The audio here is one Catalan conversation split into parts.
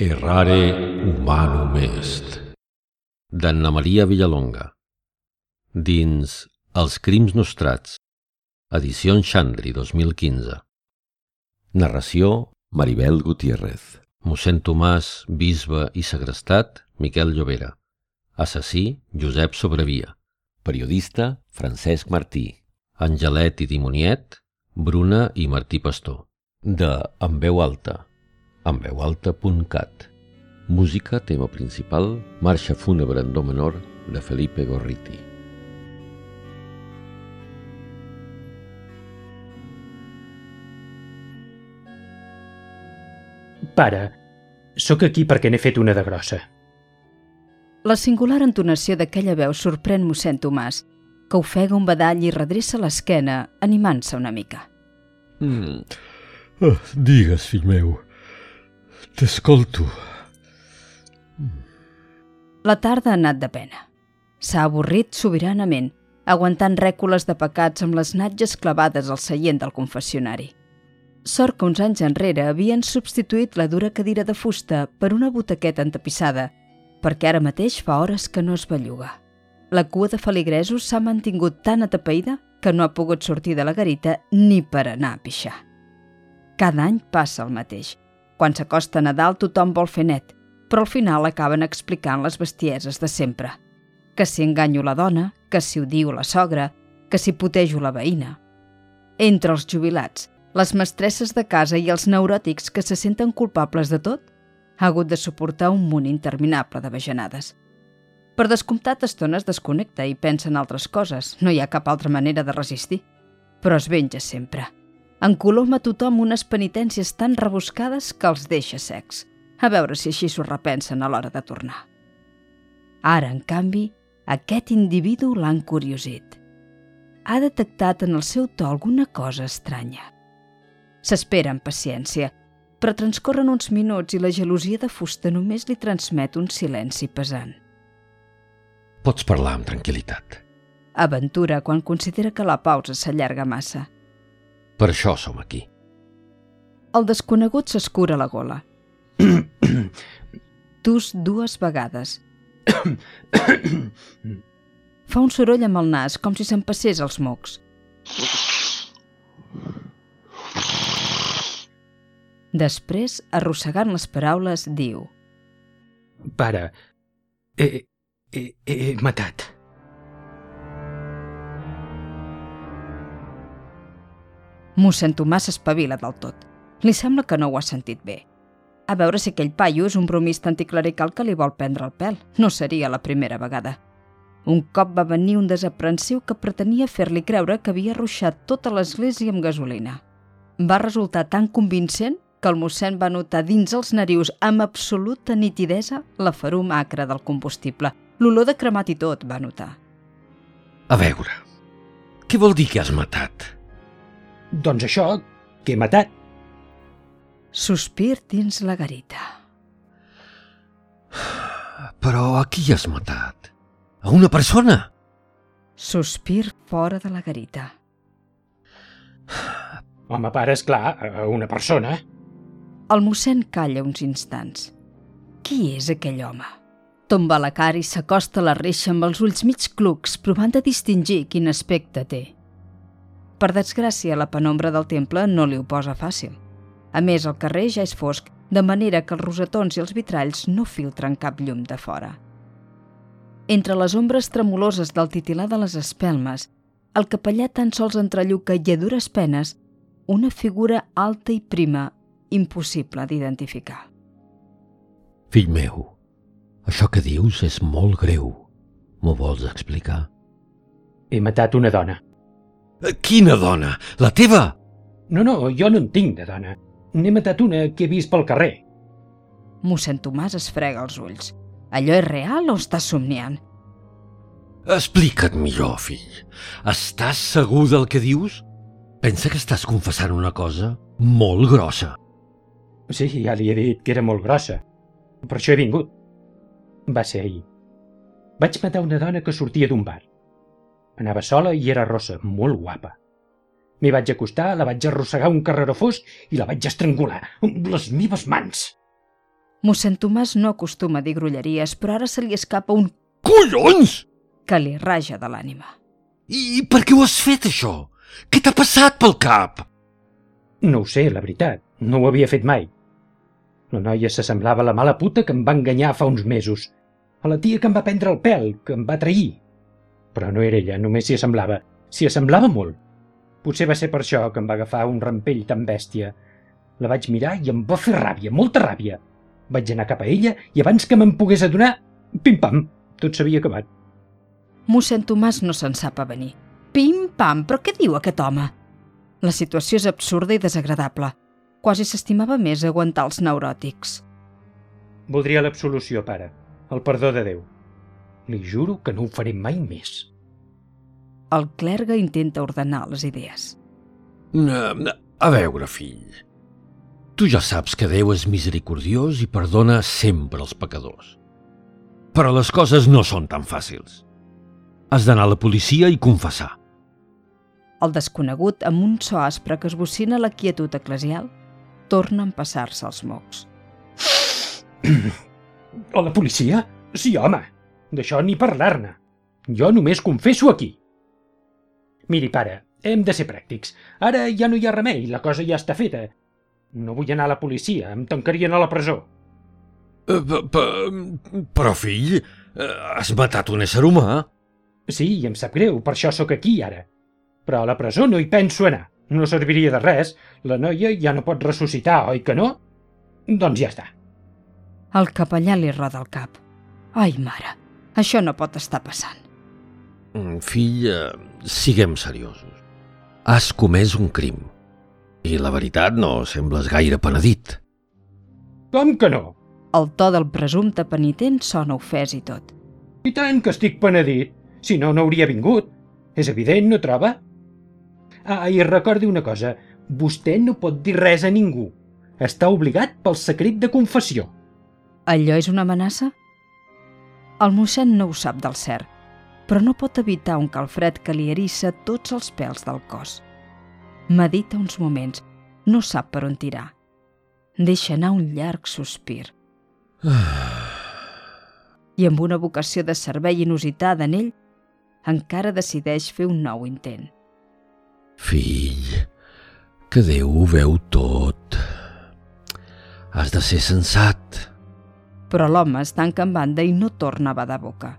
Errare humanum est. D'Anna Maria Villalonga. Dins Els crims nostrats. Edició Xandri 2015. Narració Maribel Gutiérrez. Mossèn Tomàs, bisbe i segrestat, Miquel Llobera. Assassí, Josep Sobrevia. Periodista, Francesc Martí. Angelet i Dimoniet, Bruna i Martí Pastor. De En veu alta, enveualta.cat. Música, tema principal, Marxa fúnebre en do menor, de Felipe Gorriti. Pare, sóc aquí perquè n'he fet una de grossa. La singular entonació d'aquella veu sorprèn mossèn Tomàs, que ofega un badall i redreça l'esquena, animant-se una mica. Mm. Oh, digues, fill meu. T'escolto. La tarda ha anat de pena. S'ha avorrit sobiranament, aguantant rècules de pecats amb les natges clavades al seient del confessionari. Sort que uns anys enrere havien substituït la dura cadira de fusta per una butaqueta entapissada, perquè ara mateix fa hores que no es belluga. La cua de feligresos s'ha mantingut tan atapeïda que no ha pogut sortir de la garita ni per anar a pixar. Cada any passa el mateix. Quan s'acosta Nadal tothom vol fer net, però al final acaben explicant les bestieses de sempre. Que si enganyo la dona, que si ho diu la sogra, que si putejo la veïna. Entre els jubilats, les mestresses de casa i els neuròtics que se senten culpables de tot, ha hagut de suportar un munt interminable de bajanades. Per descomptat, estones desconnecta i pensa en altres coses, no hi ha cap altra manera de resistir. Però es venja sempre. Encoloma tothom unes penitències tan rebuscades que els deixa secs. A veure si així s'ho repensen a l'hora de tornar. Ara, en canvi, aquest individu l'ha encuriosit. Ha detectat en el seu to alguna cosa estranya. S'espera amb paciència, però transcorren uns minuts i la gelosia de fusta només li transmet un silenci pesant. Pots parlar amb tranquil·litat. Aventura quan considera que la pausa s'allarga massa. Per això som aquí. El desconegut s'escura la gola. Tus dues vegades. Fa un soroll amb el nas, com si s'empassés els mocs. Després, arrossegant les paraules, diu Pare, he, he, he matat. Mossèn Tomàs s'espavila del tot. Li sembla que no ho ha sentit bé. A veure si aquell paio és un bromista anticlerical que li vol prendre el pèl. No seria la primera vegada. Un cop va venir un desaprensiu que pretenia fer-li creure que havia ruixat tota l'església amb gasolina. Va resultar tan convincent que el mossèn va notar dins els narius amb absoluta nitidesa la ferum acre del combustible. L'olor de cremat i tot va notar. A veure, què vol dir que has matat? Doncs això, que he matat. Sospir dins la garita. Però a qui has matat? A una persona? Sospir fora de la garita. Home, pare, és clar, a una persona. El mossèn calla uns instants. Qui és aquell home? Tomba la cara i s'acosta a la reixa amb els ulls mig clucs, provant de distingir quin aspecte té. Per desgràcia, la penombra del temple no li ho posa fàcil. A més, el carrer ja és fosc, de manera que els rosetons i els vitralls no filtren cap llum de fora. Entre les ombres tremoloses del titilar de les espelmes, el capellà tan sols entrelluca i a dures penes una figura alta i prima, impossible d'identificar. Fill meu, això que dius és molt greu. M'ho vols explicar? He matat una dona. Quina dona? La teva? No, no, jo no en tinc de dona. N'he matat una que he vist pel carrer. Mossèn Tomàs es frega els ulls. Allò és real o estàs somniant? Explica't millor, fill. Estàs segur del que dius? Pensa que estàs confessant una cosa molt grossa. Sí, ja li he dit que era molt grossa. Per això he vingut. Va ser ahir. Vaig matar una dona que sortia d'un bar. Anava sola i era rossa, molt guapa. M'hi vaig acostar, la vaig arrossegar un carreró fosc i la vaig estrangular amb les meves mans. Mossèn Tomàs no acostuma a dir grolleries, però ara se li escapa un Collons! que li raja de l'ànima. I per què ho has fet, això? Què t'ha passat pel cap? No ho sé, la veritat. No ho havia fet mai. La noia s'assemblava a la mala puta que em va enganyar fa uns mesos. A la tia que em va prendre el pèl, que em va trair. Però no era ella, només s'hi assemblava. S'hi assemblava molt. Potser va ser per això que em va agafar un rampell tan bèstia. La vaig mirar i em va fer ràbia, molta ràbia. Vaig anar cap a ella i abans que me'n pogués adonar, pim-pam, tot s'havia acabat. Mossèn Tomàs no se'n sap a venir. Pim-pam, però què diu aquest home? La situació és absurda i desagradable. Quasi s'estimava més aguantar els neuròtics. Voldria l'absolució, pare. El perdó de Déu. Li juro que no ho faré mai més. El clergue intenta ordenar les idees. Uh, a veure, fill. Tu ja saps que Déu és misericordiós i perdona sempre els pecadors. Però les coses no són tan fàcils. Has d'anar a la policia i confessar. El desconegut, amb un so aspre que esbocina la quietud eclesial, torna a empassar-se els mocs. A la policia? Sí, home. D'això ni parlar-ne. Jo només confesso aquí. Miri, pare, hem de ser pràctics. Ara ja no hi ha remei, la cosa ja està feta. No vull anar a la policia, em tancarien a la presó. Uh, però, fill, uh, has matat un ésser humà? Sí, i em sap greu, per això sóc aquí ara. Però a la presó no hi penso anar. No serviria de res. La noia ja no pot ressuscitar, oi que no? Doncs ja està. El capellà li roda el cap. Ai, mare, això no pot estar passant. Mm, Fill, uh, siguem seriosos. Has comès un crim. I la veritat no sembles gaire penedit. Com que no? El to del presumpte penitent sona ofès i tot. I tant que estic penedit. Si no, no hauria vingut. És evident, no troba? Ah, i recordi una cosa. Vostè no pot dir res a ningú. Està obligat pel secret de confessió. Allò és una amenaça? El mossèn no ho sap del cert, però no pot evitar un calfred que li erissa tots els pèls del cos. Medita uns moments, no sap per on tirar. Deixa anar un llarg sospir. I amb una vocació de servei inusitada en ell, encara decideix fer un nou intent. Fill, que Déu ho veu tot. Has de ser sensat. Però l'home es tanca en banda i no torna a badar boca.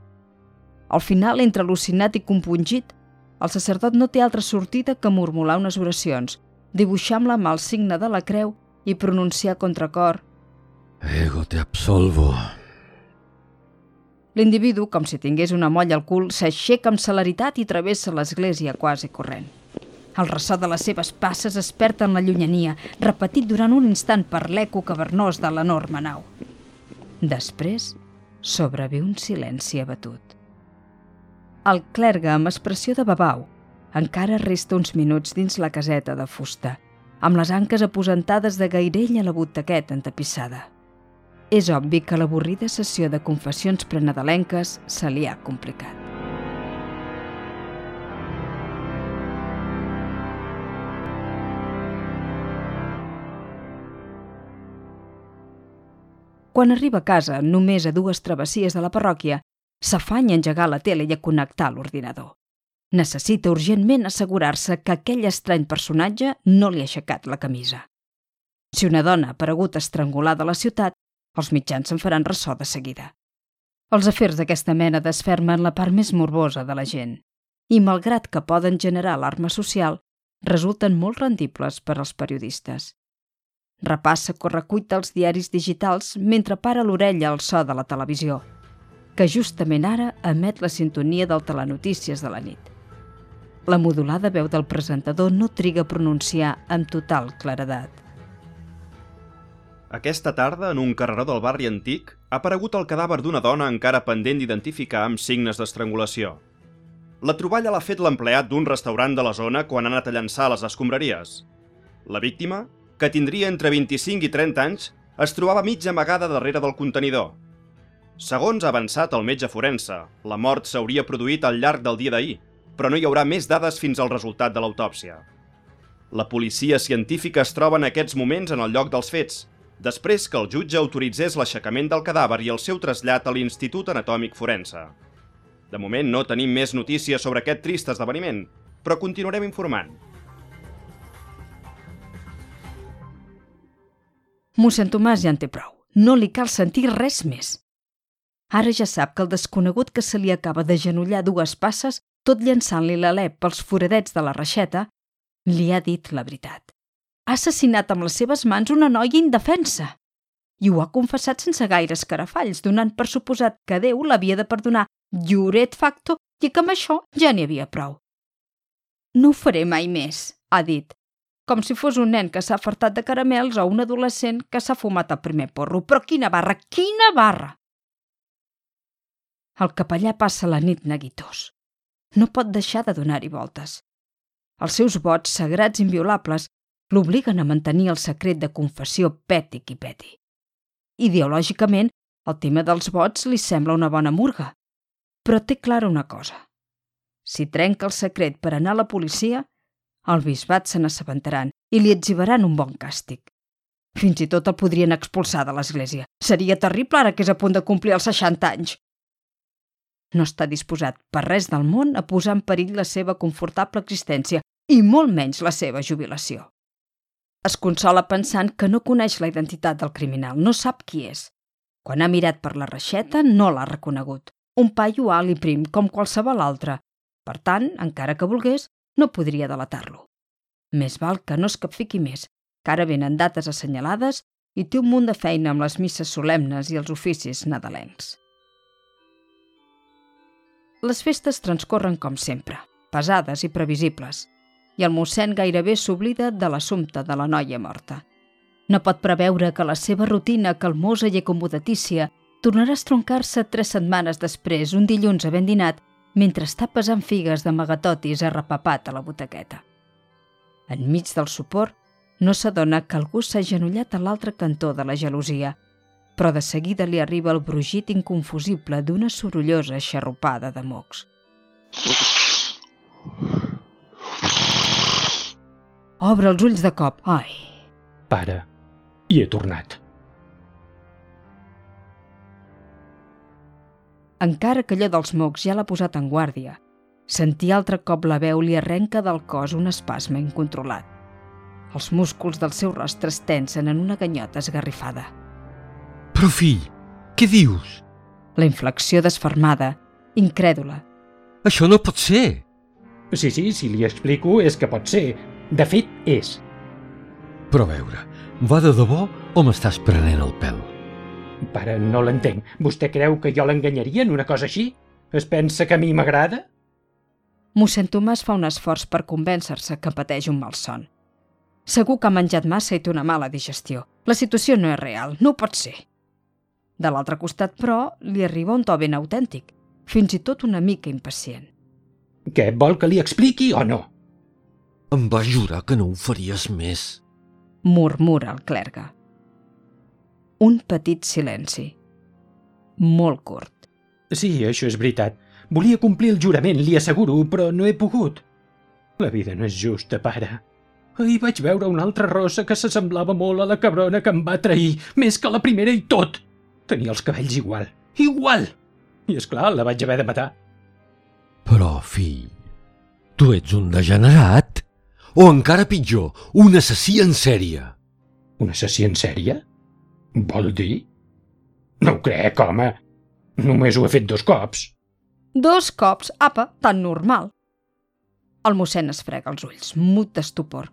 Al final, entre al·lucinat i compungit, el sacerdot no té altra sortida que murmular unes oracions, dibuixar amb la mà el signe de la creu i pronunciar contracor Ego te absolvo. L'individu, com si tingués una molla al cul, s'aixeca amb celeritat i travessa l'església quasi corrent. El ressò de les seves passes es perd en la llunyania, repetit durant un instant per l'eco cavernós de l'enorme nau. Després, sobreviu un silenci abatut. El clergue, amb expressió de babau, encara resta uns minuts dins la caseta de fusta, amb les anques aposentades de gairell a la butaqueta entapissada. És obvi que l'avorrida sessió de confessions prenadalenques se li ha complicat. Quan arriba a casa, només a dues travessies de la parròquia, s'afanya a engegar la tele i a connectar l'ordinador. Necessita urgentment assegurar-se que aquell estrany personatge no li ha aixecat la camisa. Si una dona ha aparegut estrangulada a la ciutat, els mitjans se'n faran ressò de seguida. Els afers d'aquesta mena desfermen la part més morbosa de la gent i, malgrat que poden generar alarma social, resulten molt rendibles per als periodistes. Repassa correcuita els diaris digitals mentre para l'orella al so de la televisió, que justament ara emet la sintonia del telenotícies de la nit. La modulada veu del presentador no triga a pronunciar amb total claredat. Aquesta tarda, en un carreró del barri antic, ha aparegut el cadàver d'una dona encara pendent d'identificar amb signes d'estrangulació. La troballa l'ha fet l'empleat d'un restaurant de la zona quan ha anat a llançar les escombraries. La víctima, que tindria entre 25 i 30 anys, es trobava mig amagada darrere del contenidor. Segons ha avançat el metge forense, la mort s'hauria produït al llarg del dia d'ahir, però no hi haurà més dades fins al resultat de l'autòpsia. La policia científica es troba en aquests moments en el lloc dels fets després que el jutge autoritzés l'aixecament del cadàver i el seu trasllat a l'Institut Anatòmic Forense. De moment no tenim més notícies sobre aquest trist esdeveniment, però continuarem informant. Mossèn Tomàs ja en té prou. No li cal sentir res més. Ara ja sap que el desconegut que se li acaba de genollar dues passes, tot llançant-li l'alè pels foradets de la reixeta, li ha dit la veritat. Ha assassinat amb les seves mans una noia indefensa. I ho ha confessat sense gaires carafalls, donant per suposat que Déu l'havia de perdonar lliuret facto i que amb això ja n'hi havia prou. No ho faré mai més, ha dit, com si fos un nen que s'ha fartat de caramels o un adolescent que s'ha fumat el primer porro. Però quina barra, quina barra! El capellà passa la nit neguitós. No pot deixar de donar-hi voltes. Els seus vots sagrats inviolables l'obliguen a mantenir el secret de confessió peti qui peti. Ideològicament, el tema dels vots li sembla una bona murga, però té clara una cosa. Si trenca el secret per anar a la policia, el bisbat se n'assabentaran i li etzibaran un bon càstig. Fins i tot el podrien expulsar de l'església. Seria terrible ara que és a punt de complir els 60 anys. No està disposat per res del món a posar en perill la seva confortable existència i molt menys la seva jubilació. Es consola pensant que no coneix la identitat del criminal, no sap qui és. Quan ha mirat per la reixeta, no l'ha reconegut. Un paio alt i prim, com qualsevol altre. Per tant, encara que volgués, no podria delatar-lo. Més val que no es capfiqui més, que ara venen dates assenyalades i té un munt de feina amb les misses solemnes i els oficis nadalencs. Les festes transcorren com sempre, pesades i previsibles, i el mossèn gairebé s'oblida de l'assumpte de la noia morta. No pot preveure que la seva rutina calmosa i acomodatícia tornarà a estroncar-se tres setmanes després, un dilluns havent dinat, mentre està pesant figues de magatotis arrepapat a la butaqueta. Enmig del suport, no s'adona que algú s'ha genollat a l'altre cantó de la gelosia, però de seguida li arriba el brugit inconfusible d'una sorollosa xarrupada de mocs. Obre els ulls de cop. Ai! Pare, i he tornat. Encara que allò dels mocs ja l'ha posat en guàrdia. Sentir altre cop la veu li arrenca del cos un espasme incontrolat. Els músculs del seu rostre es tensen en una ganyota esgarrifada. Però, fill, què dius? La inflexió desfermada, incrèdula. Això no pot ser! Sí, sí, si li explico és que pot ser. De fet, és. Però a veure, va de debò o m'estàs prenent el pèl? Pare, no l'entenc. Vostè creu que jo l'enganyaria en una cosa així? Es pensa que a mi m'agrada? Mossèn Tomàs fa un esforç per convèncer-se que pateix un malson. Segur que ha menjat massa i té una mala digestió. La situació no és real, no pot ser. De l'altre costat, però, li arriba un to ben autèntic, fins i tot una mica impacient. Què, vol que li expliqui o no? Em vas jurar que no ho faries més. Murmura el clergue. Un petit silenci. Molt curt. Sí, això és veritat. Volia complir el jurament, li asseguro, però no he pogut. La vida no és justa, pare. Ahir vaig veure una altra rossa que s'assemblava molt a la cabrona que em va trair, més que la primera i tot. Tenia els cabells igual. Igual! I, és clar la vaig haver de matar. Però, fill, tu ets un degenerat? O encara pitjor, un assassí en sèrie? Un assassí en sèrie? Vol dir? No ho crec, home. Només ho he fet dos cops. Dos cops? Apa, tan normal. El mossèn es frega els ulls, mut d'estupor.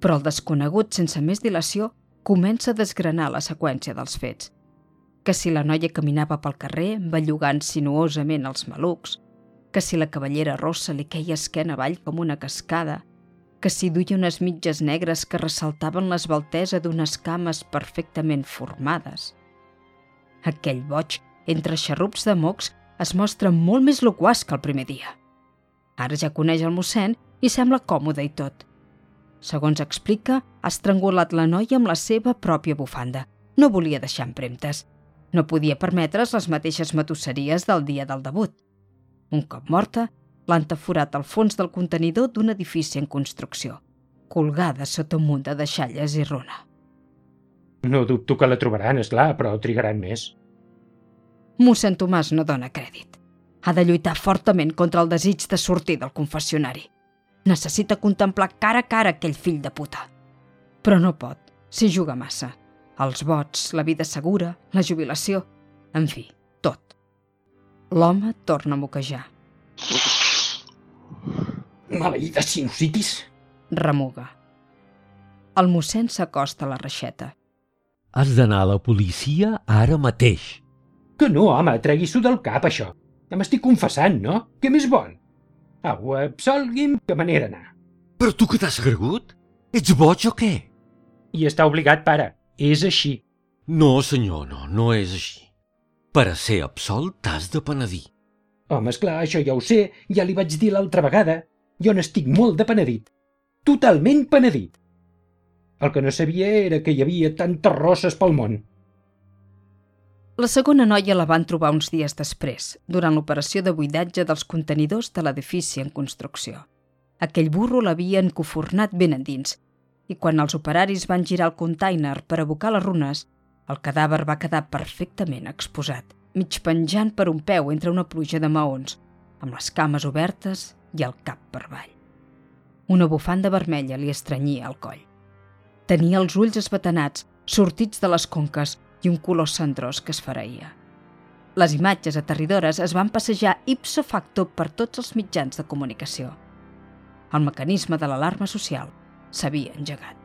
Però el desconegut, sense més dilació, comença a desgranar la seqüència dels fets. Que si la noia caminava pel carrer, bellugant sinuosament els malucs, que si la cavallera rossa li queia esquena avall com una cascada, que s'hi duia unes mitges negres que ressaltaven l'esbaltesa d'unes cames perfectament formades. Aquell boig, entre xarrups de mocs, es mostra molt més loquaç que el primer dia. Ara ja coneix el mossèn i sembla còmode i tot. Segons explica, ha estrangulat la noia amb la seva pròpia bufanda. No volia deixar empremtes. No podia permetre's les mateixes matusseries del dia del debut. Un cop morta, l'han taforat al fons del contenidor d'un edifici en construcció, colgada sota un munt de deixalles i runa. No dubto que la trobaran, és clar, però trigaran més. Mossèn Tomàs no dona crèdit. Ha de lluitar fortament contra el desig de sortir del confessionari. Necessita contemplar cara a cara aquell fill de puta. Però no pot, si juga massa. Els vots, la vida segura, la jubilació, en fi, tot. L'home torna a moquejar. Maleïda sinusitis! Remuga. El mossèn s'acosta a la reixeta. Has d'anar a la policia ara mateix. Que no, home, tregui-s'ho del cap, això. Ja m'estic confessant, no? Què més vol? Au, absolgui'm que me n'he d'anar. Però tu que t'has cregut? Ets boig o què? I està obligat, pare. És així. No, senyor, no, no és així. Per a ser absolt t'has de penedir. Home, esclar, això ja ho sé, ja li vaig dir l'altra vegada. Jo n'estic molt de penedit. Totalment penedit. El que no sabia era que hi havia tantes rosses pel món. La segona noia la van trobar uns dies després, durant l'operació de buidatge dels contenidors de l'edifici en construcció. Aquell burro l'havia encofornat ben endins, i quan els operaris van girar el container per abocar les runes, el cadàver va quedar perfectament exposat, mig penjant per un peu entre una pluja de maons, amb les cames obertes i el cap per avall. Una bufanda vermella li estrenyia el coll. Tenia els ulls esbatanats, sortits de les conques i un color cendrós que es fareia. Les imatges aterridores es van passejar ipso facto per tots els mitjans de comunicació. El mecanisme de l'alarma social s'havia engegat.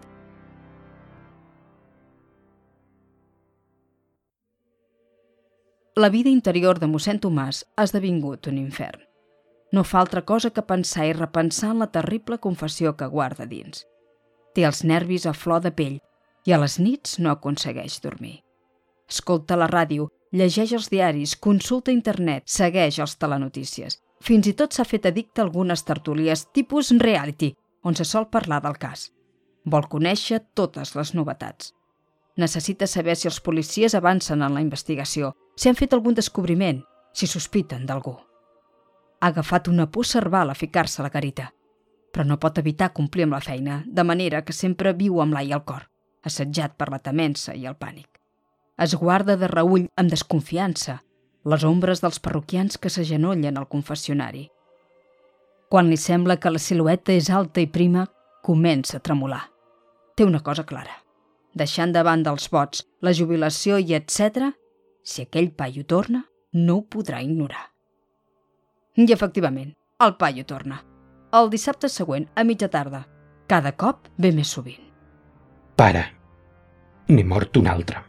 La vida interior de mossèn Tomàs ha esdevingut un infern. No fa altra cosa que pensar i repensar en la terrible confessió que guarda dins. Té els nervis a flor de pell i a les nits no aconsegueix dormir. Escolta la ràdio, llegeix els diaris, consulta internet, segueix els telenotícies. Fins i tot s'ha fet addicte a algunes tertúlies tipus reality, on se sol parlar del cas. Vol conèixer totes les novetats. Necessita saber si els policies avancen en la investigació, si han fet algun descobriment, si sospiten d'algú. Ha agafat una por cerval a ficar-se a la carita, però no pot evitar complir amb la feina, de manera que sempre viu amb l'ai al cor, assetjat per la temença i el pànic. Es guarda de reull amb desconfiança les ombres dels parroquians que s'agenollen al confessionari. Quan li sembla que la silueta és alta i prima, comença a tremolar. Té una cosa clara. Deixant davant dels vots, la jubilació i etc., si aquell paio torna, no ho podrà ignorar. I efectivament, el paio torna. El dissabte següent, a mitja tarda. Cada cop ve més sovint. Pare, n'he mort un altre.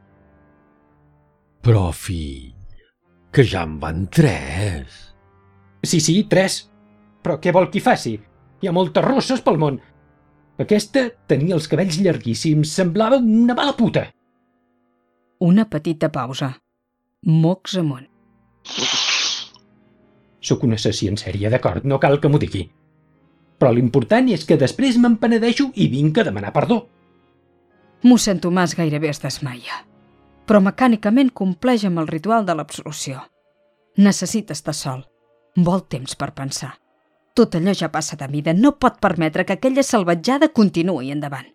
Però, fill, que ja en van tres. Sí, sí, tres. Però què vol que hi faci? Hi ha moltes rosses pel món. Aquesta tenia els cabells llarguíssims, semblava una mala puta. Una petita pausa. Mocs amunt. Sóc un assassí en sèrie, d'acord, no cal que m'ho digui. Però l'important és que després me'n penedeixo i vinc a demanar perdó. Mossèn Tomàs gairebé es desmaia, però mecànicament compleix amb el ritual de l'absolució. Necessita estar sol. Vol temps per pensar. Tot allò ja passa de mida. No pot permetre que aquella salvatjada continuï endavant.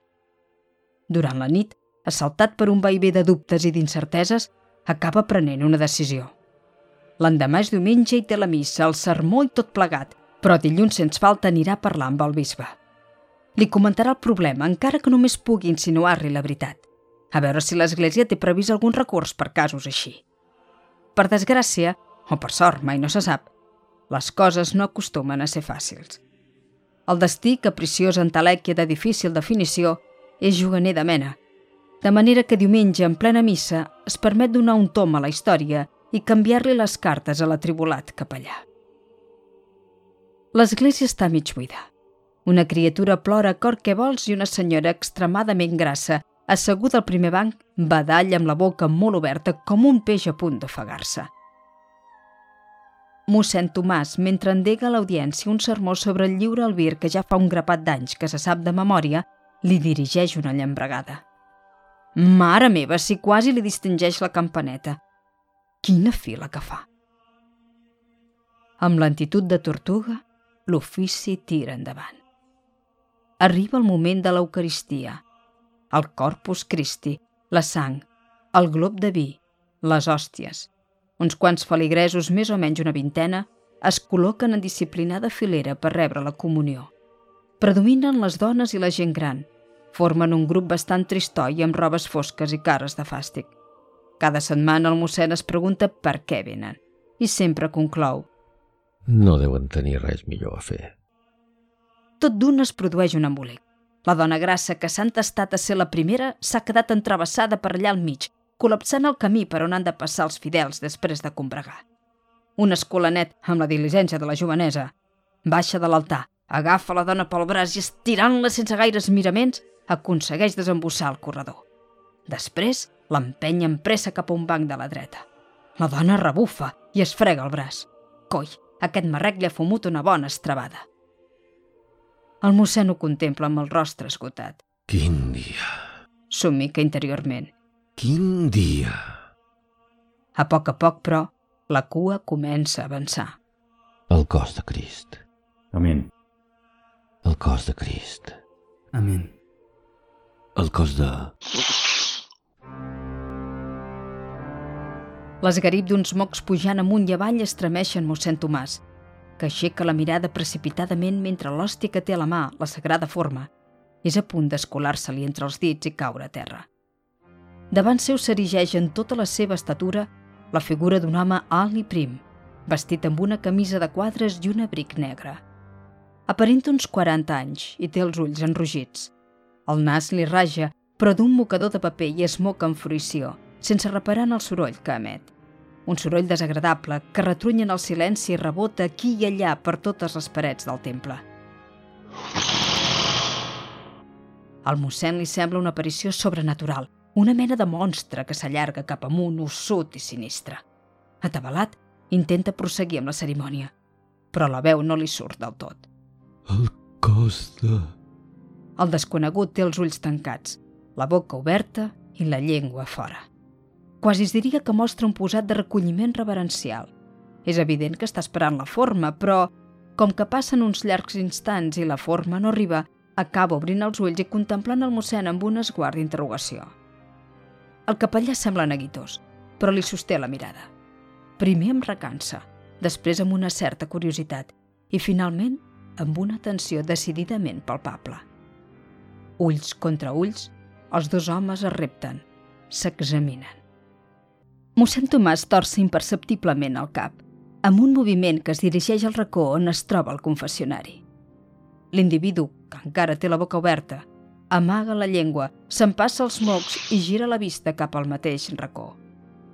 Durant la nit, assaltat per un vaivé de dubtes i d'incerteses, acaba prenent una decisió. L'endemà és diumenge i té la missa, el sermó i tot plegat, però dilluns sens falta anirà a parlar amb el bisbe. Li comentarà el problema, encara que només pugui insinuar-li la veritat. A veure si l'Església té previst algun recurs per casos així. Per desgràcia, o per sort, mai no se sap, les coses no acostumen a ser fàcils. El destí, capriciós entelèquia de difícil definició, és juganer de mena, de manera que diumenge, en plena missa, es permet donar un tom a la història i canviar-li les cartes a l'atribulat capellà. L'església està mig buida. Una criatura plora cor que vols i una senyora extremadament grassa, asseguda al primer banc, badalla amb la boca molt oberta com un peix a punt d'ofegar-se. Mossèn Tomàs, mentre endega a l'audiència un sermó sobre el lliure albir que ja fa un grapat d'anys que se sap de memòria, li dirigeix una llambregada. Mare meva, si quasi li distingeix la campaneta. Quina fila que fa. Amb lentitud de tortuga, l'ofici tira endavant. Arriba el moment de l'Eucaristia, el Corpus Christi, la sang, el glob de vi, les hòsties. Uns quants feligresos, més o menys una vintena, es col·loquen en disciplinada filera per rebre la comunió. Predominen les dones i la gent gran. Formen un grup bastant tristoi amb robes fosques i cares de fàstic. Cada setmana el mossèn es pregunta per què venen i sempre conclou No deuen tenir res millor a fer. tot d'un es produeix un embolic. La dona grassa que s'ha entestat a ser la primera s'ha quedat entrevessada per allà al mig, col·lapsant el camí per on han de passar els fidels després de combregar. Un escolanet, amb la diligència de la jovenesa, baixa de l'altar, agafa la dona pel braç i estirant-la sense gaires miraments, aconsegueix desembossar el corredor. Després, l'empenya amb pressa cap a un banc de la dreta. La dona rebufa i es frega el braç. Coi, aquest marrec li ha fumut una bona estrabada. El mossèn ho contempla amb el rostre esgotat. Quin dia, Somica interiorment. quin dia. A poc a poc, però, la cua comença a avançar. El cos de Crist, Amén. el cos de Crist, Amén. el cos de... L'esgarip d'uns mocs pujant amunt i avall estremeixen mossèn Tomàs, que aixeca la mirada precipitadament mentre l'hòstia que té a la mà, la sagrada forma, és a punt d'escolar-se-li entre els dits i caure a terra. Davant seu s'erigeix en tota la seva estatura la figura d'un home alt i prim, vestit amb una camisa de quadres i un abric negre. Aparenta uns 40 anys i té els ulls enrogits. El nas li raja, però d'un mocador de paper i es moca amb fruïció, sense reparar en el soroll que emet. Un soroll desagradable que retrunya en el silenci i rebota aquí i allà per totes les parets del temple. Al mossèn li sembla una aparició sobrenatural, una mena de monstre que s'allarga cap amunt, ossut i sinistre. Atabalat, intenta prosseguir amb la cerimònia, però la veu no li surt del tot. El cos de... El desconegut té els ulls tancats, la boca oberta i la llengua fora. Quasi es diria que mostra un posat de recolliment reverencial. És evident que està esperant la forma, però, com que passen uns llargs instants i la forma no arriba, acaba obrint els ulls i contemplant el mossèn amb un esguard d'interrogació. El capellà sembla neguitós, però li sosté la mirada. Primer amb recança, després amb una certa curiositat i, finalment, amb una atenció decididament palpable. Ulls contra ulls, els dos homes es repten, s'examinen. Mossèn Tomàs torça imperceptiblement el cap, amb un moviment que es dirigeix al racó on es troba el confessionari. L'individu, que encara té la boca oberta, amaga la llengua, s'empassa els mocs i gira la vista cap al mateix racó.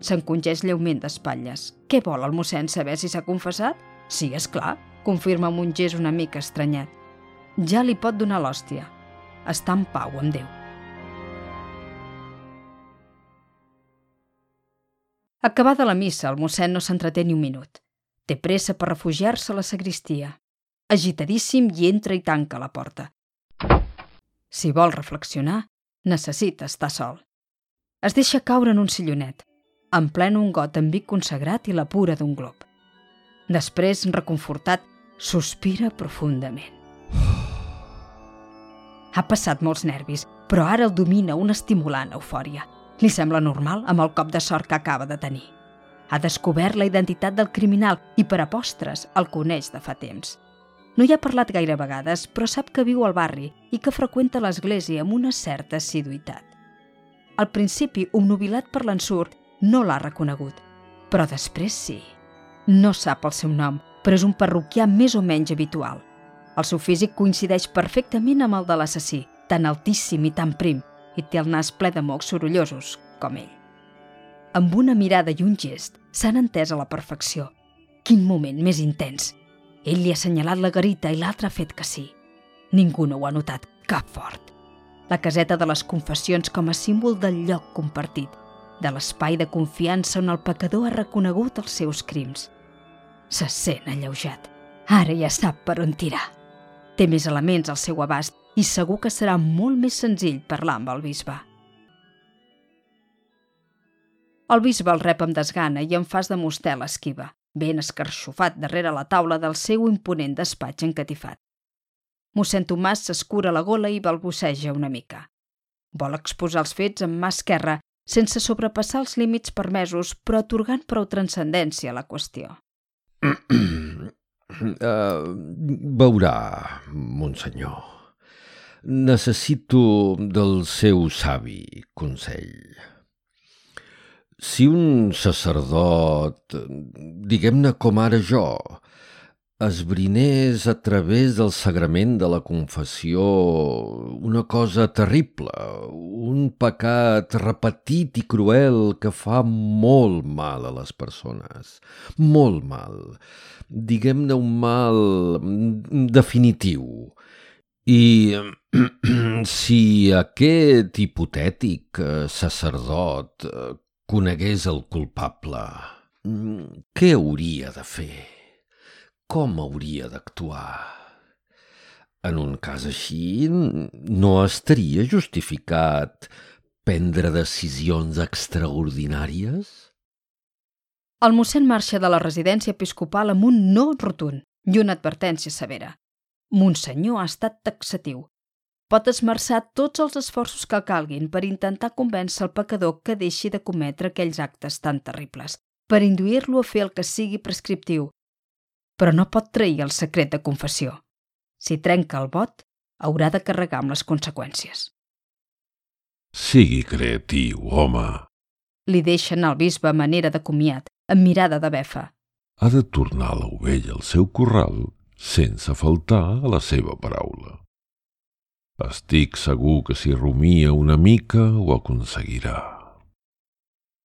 S'encongeix lleument d'espatlles. Què vol el mossèn saber si s'ha confessat? Sí, és clar, confirma amb un gest una mica estranyat. Ja li pot donar l'hòstia. Està en pau amb Déu. Acabada la missa, el mossèn no s'entreté ni un minut. Té pressa per refugiar-se a la sagristia. Agitadíssim i entra i tanca la porta. Si vol reflexionar, necessita estar sol. Es deixa caure en un sillonet, en plen un got amb vi consagrat i la pura d'un glob. Després, reconfortat, sospira profundament. Ha passat molts nervis, però ara el domina una estimulant eufòria. Li sembla normal amb el cop de sort que acaba de tenir. Ha descobert la identitat del criminal i per a postres el coneix de fa temps. No hi ha parlat gaire vegades, però sap que viu al barri i que freqüenta l'església amb una certa assiduïtat. Al principi, obnubilat per l'ensurt, no l'ha reconegut, però després sí. No sap el seu nom, però és un parroquià més o menys habitual. El seu físic coincideix perfectament amb el de l'assassí, tan altíssim i tan prim, i té el nas ple de mocs sorollosos, com ell. Amb una mirada i un gest s'han entès a la perfecció. Quin moment més intens! Ell li ha assenyalat la garita i l'altre ha fet que sí. Ningú no ho ha notat, cap fort. La caseta de les confessions com a símbol del lloc compartit, de l'espai de confiança on el pecador ha reconegut els seus crims. Se sent alleujat. Ara ja sap per on tirar. Té més elements al seu abast i segur que serà molt més senzill parlar amb el bisbe. El bisbe el rep amb desgana i en fas de mostel l'esquiva, ben escarxofat darrere la taula del seu imponent despatx encatifat. Mossèn Tomàs s'escura la gola i balbuceja una mica. Vol exposar els fets amb mà esquerra, sense sobrepassar els límits permesos, però atorgant prou transcendència a la qüestió. uh, veurà, monsenyor. Necessito del seu savi consell. Si un sacerdot, diguem-ne com ara jo, esbrinés a través del sagrament de la confessió una cosa terrible, un pecat repetit i cruel que fa molt mal a les persones, molt mal, diguem-ne un mal definitiu. I si aquest hipotètic sacerdot conegués el culpable, què hauria de fer? com hauria d'actuar? En un cas així, no estaria justificat prendre decisions extraordinàries? El mossèn marxa de la residència episcopal amb un no rotund i una advertència severa. Monsenyor ha estat taxatiu. Pot esmerçar tots els esforços que calguin per intentar convèncer el pecador que deixi de cometre aquells actes tan terribles, per induir-lo a fer el que sigui prescriptiu, però no pot trair el secret de confessió. Si trenca el vot, haurà de carregar amb les conseqüències. Sigui creatiu, home. Li deixen al bisbe a manera de comiat, amb mirada de befa. Ha de tornar l'ovella al seu corral sense faltar a la seva paraula. Estic segur que si rumia una mica ho aconseguirà.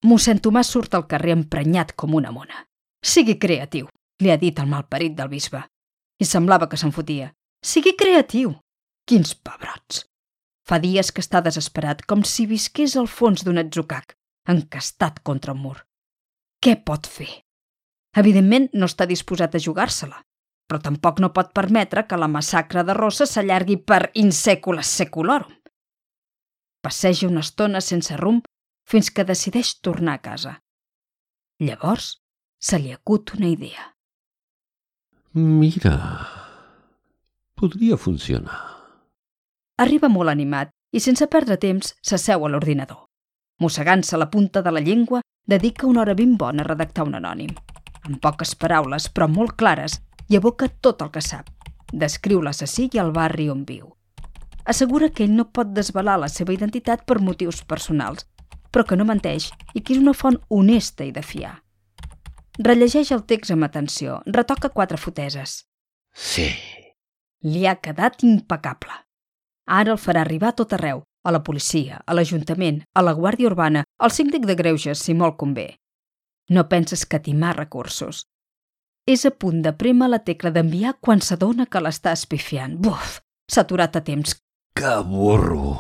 Mossèn Tomàs surt al carrer emprenyat com una mona. Sigui creatiu li ha dit el malparit del bisbe. I semblava que se'n fotia. Sigui creatiu! Quins pebrots! Fa dies que està desesperat, com si visqués al fons d'un atzucac, encastat contra un mur. Què pot fer? Evidentment no està disposat a jugar-se-la, però tampoc no pot permetre que la massacre de Rossa s'allargui per insècules seculorum. Passeja una estona sense rumb fins que decideix tornar a casa. Llavors se li acut una idea. Mira, podria funcionar. Arriba molt animat i sense perdre temps s'asseu a l'ordinador. Mossegant-se la punta de la llengua, dedica una hora ben bona a redactar un anònim. Amb poques paraules, però molt clares, i evoca tot el que sap. Descriu l'assassí i el barri on viu. Assegura que ell no pot desvelar la seva identitat per motius personals, però que no menteix i que és una font honesta i de fiar. Rellegeix el text amb atenció, retoca quatre foteses. Sí. Li ha quedat impecable. Ara el farà arribar a tot arreu, a la policia, a l'Ajuntament, a la Guàrdia Urbana, al síndic de Greuges, si molt convé. No penses que timar recursos. És a punt de prémer la tecla d'enviar quan s'adona que l'està espifiant. Buf! S'ha aturat a temps. Que burro!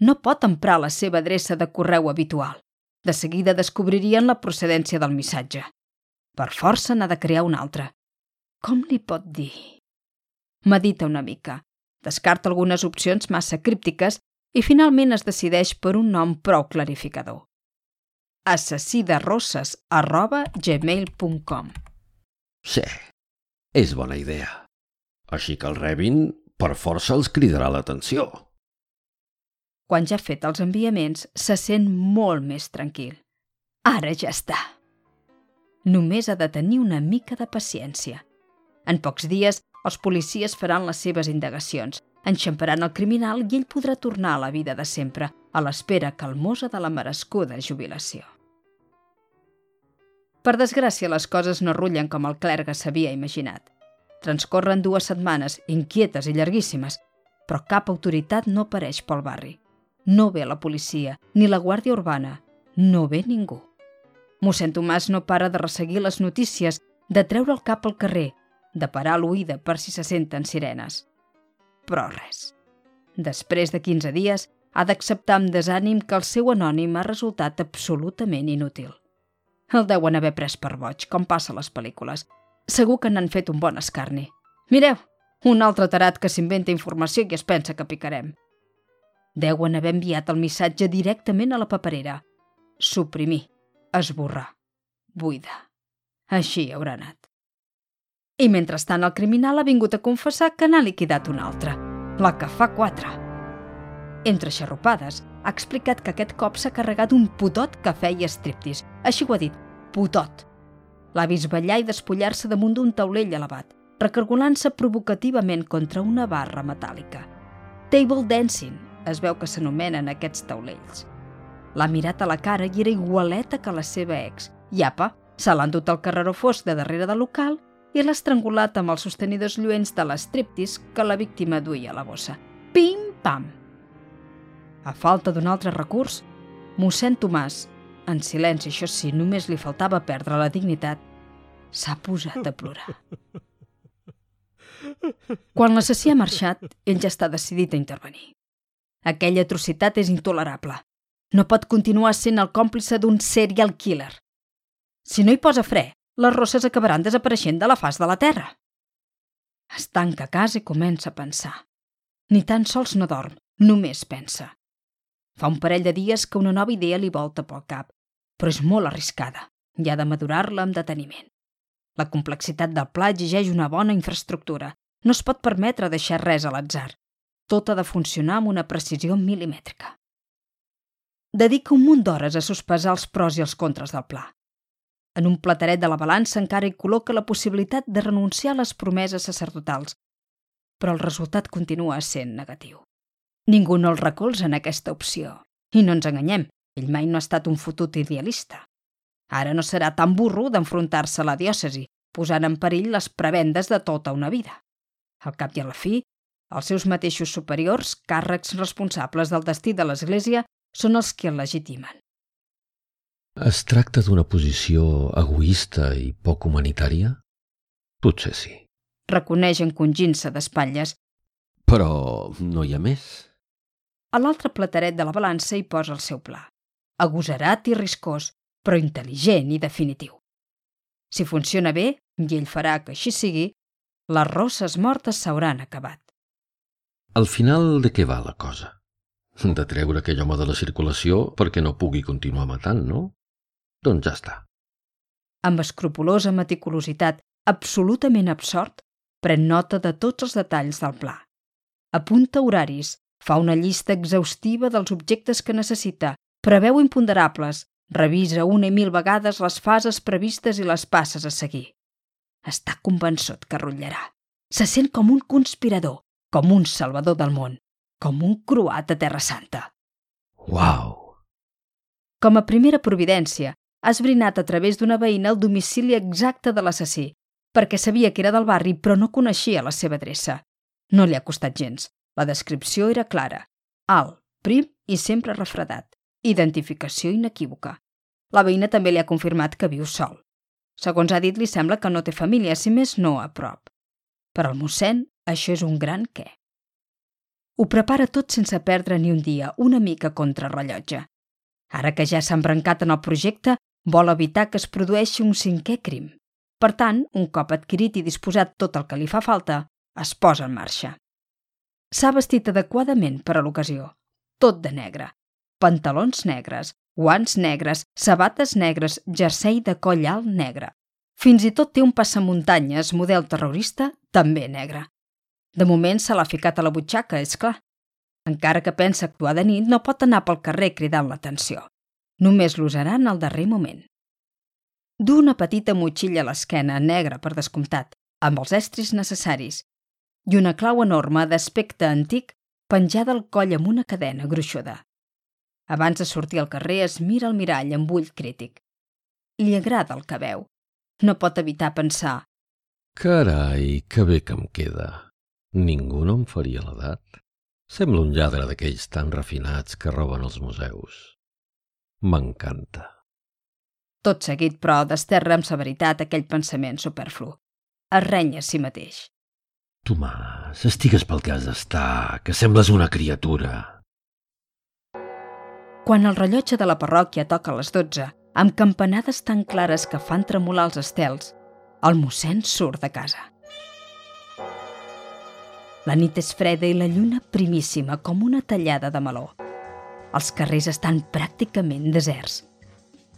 No pot emprar la seva adreça de correu habitual. De seguida descobririen la procedència del missatge. Per força n'ha de crear un altre. Com li pot dir? Medita una mica, descarta algunes opcions massa críptiques i finalment es decideix per un nom prou clarificador. assassí de rosses arroba gmail.com Sí, és bona idea. Així que el rebin, per força els cridarà l'atenció. Quan ja ha fet els enviaments, se sent molt més tranquil. Ara ja està. Només ha de tenir una mica de paciència. En pocs dies, els policies faran les seves indagacions, enxamparan el criminal i ell podrà tornar a la vida de sempre, a l'espera calmosa de la merescuda jubilació. Per desgràcia, les coses no rullen com el clergue s'havia imaginat. Transcorren dues setmanes, inquietes i llarguíssimes, però cap autoritat no apareix pel barri. No ve la policia, ni la Guàrdia Urbana, no ve ningú. Mossèn Tomàs no para de resseguir les notícies, de treure el cap al carrer, de parar l'oïda per si se senten sirenes. Però res. Després de 15 dies, ha d'acceptar amb desànim que el seu anònim ha resultat absolutament inútil. El deuen haver pres per boig, com passa a les pel·lícules. Segur que n'han fet un bon escarni. Mireu, un altre tarat que s'inventa informació i es pensa que picarem. Deuen haver enviat el missatge directament a la paperera. Suprimir esborrar, buida. Així haurà anat. I mentrestant el criminal ha vingut a confessar que n'ha liquidat una altra, la que fa quatre. Entre xarrupades, ha explicat que aquest cop s'ha carregat un putot que feia striptease. Així ho ha dit, putot. L'ha vist ballar i despullar-se damunt d'un taulell elevat, recargolant-se provocativament contra una barra metàl·lica. Table dancing, es veu que s'anomenen aquests taulells. L'ha mirat a la cara i era igualeta que la seva ex. I apa, se l'ha endut al carreró fosc de darrere del local i l'ha estrangulat amb els sostenidors lluents de l'estriptis que la víctima duia a la bossa. Pim-pam! A falta d'un altre recurs, mossèn Tomàs, en silenci, això sí, només li faltava perdre la dignitat, s'ha posat a plorar. Quan l'assassí ha marxat, ell ja està decidit a intervenir. Aquella atrocitat és intolerable. No pot continuar sent el còmplice d'un serial killer. Si no hi posa fre, les rosses acabaran desapareixent de la faç de la Terra. Es tanca a casa i comença a pensar. Ni tan sols no dorm, només pensa. Fa un parell de dies que una nova idea li volta pel cap, però és molt arriscada i ha de madurar-la amb deteniment. La complexitat del pla exigeix una bona infraestructura. No es pot permetre deixar res a l'atzar. Tot ha de funcionar amb una precisió milimètrica. Dedica un munt d'hores a sospesar els pros i els contres del pla. En un plateret de la balança encara hi col·loca la possibilitat de renunciar a les promeses sacerdotals, però el resultat continua sent negatiu. Ningú no el recolza en aquesta opció. I no ens enganyem, ell mai no ha estat un fotut idealista. Ara no serà tan burro d'enfrontar-se a la diòcesi, posant en perill les prebendes de tota una vida. Al cap i a la fi, els seus mateixos superiors, càrrecs responsables del destí de l'Església, són els que el legitimen. Es tracta d'una posició egoista i poc humanitària? Potser sí. Reconeix encongint-se d'espatlles. Però no hi ha més. A l'altre plateret de la balança hi posa el seu pla. Agosarat i riscós, però intel·ligent i definitiu. Si funciona bé, i ell farà que així sigui, les rosses mortes s'hauran acabat. Al final de què va la cosa? De treure aquell home de la circulació perquè no pugui continuar matant, no? Doncs ja està. Amb escrupulosa meticulositat, absolutament absort, pren nota de tots els detalls del pla. Apunta horaris, fa una llista exhaustiva dels objectes que necessita, preveu imponderables, Revisa una i mil vegades les fases previstes i les passes a seguir. Està convençut que rotllarà. Se sent com un conspirador, com un salvador del món, com un croat a Terra Santa. Uau! Com a primera providència, ha esbrinat a través d'una veïna el domicili exacte de l'assassí, perquè sabia que era del barri però no coneixia la seva adreça. No li ha costat gens. La descripció era clara. Alt, prim i sempre refredat. Identificació inequívoca. La veïna també li ha confirmat que viu sol. Segons ha dit, li sembla que no té família, si més no a prop. Per al mossèn, això és un gran què. Ho prepara tot sense perdre ni un dia, una mica contra rellotge. Ara que ja s'ha embrancat en el projecte, vol evitar que es produeixi un cinquè crim. Per tant, un cop adquirit i disposat tot el que li fa falta, es posa en marxa. S'ha vestit adequadament per a l'ocasió, tot de negre, pantalons negres, guants negres, sabates negres, jersei de coll alt negre. Fins i tot té un passamuntanyes model terrorista, també negre. De moment se l'ha ficat a la butxaca, és clar. Encara que pensa actuar de nit, no pot anar pel carrer cridant l'atenció. Només l'usarà en el darrer moment. Du una petita motxilla a l'esquena, negra per descomptat, amb els estris necessaris, i una clau enorme d'aspecte antic penjada al coll amb una cadena gruixuda. Abans de sortir al carrer es mira al mirall amb ull crític. Li agrada el que veu. No pot evitar pensar Carai, que bé que em queda. Ningú no em faria l'edat. Sembla un lladre d'aquells tan refinats que roben els museus. M'encanta. Tot seguit, però, desterra amb severitat aquell pensament superflu. Es renya a si mateix. Tomàs, estigues pel que has d'estar, que sembles una criatura. Quan el rellotge de la parròquia toca a les 12, amb campanades tan clares que fan tremolar els estels, el mossèn surt de casa. La nit és freda i la lluna primíssima, com una tallada de meló. Els carrers estan pràcticament deserts.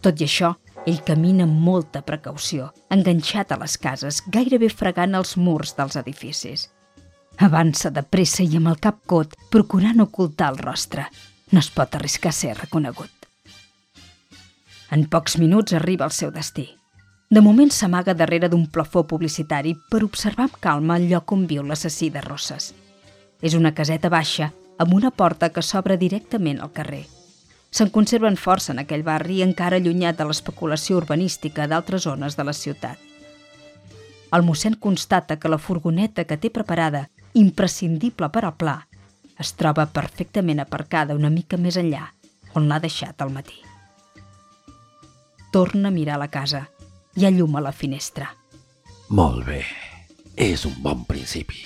Tot i això, ell camina amb molta precaució, enganxat a les cases, gairebé fregant els murs dels edificis. Avança de pressa i amb el cap cot, procurant ocultar el rostre. no es pot arriscar a ser reconegut. En pocs minuts arriba al seu destí. De moment s'amaga darrere d'un plafó publicitari per observar amb calma el lloc on viu l'assassí de Rosses. És una caseta baixa amb una porta que s'obre directament al carrer. Se'n conserven força en aquell barri encara allunyat de l'especulació urbanística d'altres zones de la ciutat. El mossèn constata que la furgoneta que té preparada, imprescindible per al pla, es troba perfectament aparcada una mica més enllà, on l'ha deixat al matí. Torna a mirar la casa. Hi ha llum a la finestra. Molt bé. És un bon principi.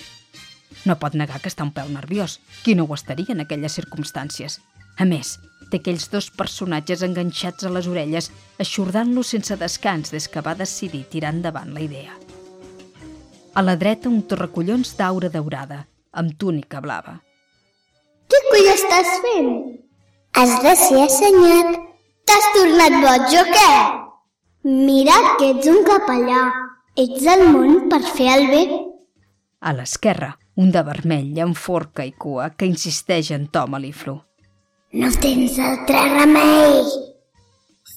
No pot negar que està un pèl nerviós. Qui no ho estaria en aquelles circumstàncies? A més, té aquells dos personatges enganxats a les orelles, aixordant-lo sense descans des que va decidir tirar endavant la idea. A la dreta, un torrecollons d'aura daurada, amb túnica blava. Què coi estàs fent? Has de ser assenyat. T'has tornat boig o què? Mira que ets un capellà. Ets al món per fer el bé. A l'esquerra, un de vermell amb forca i cua que insisteix en to meliflu. No tens altre remei.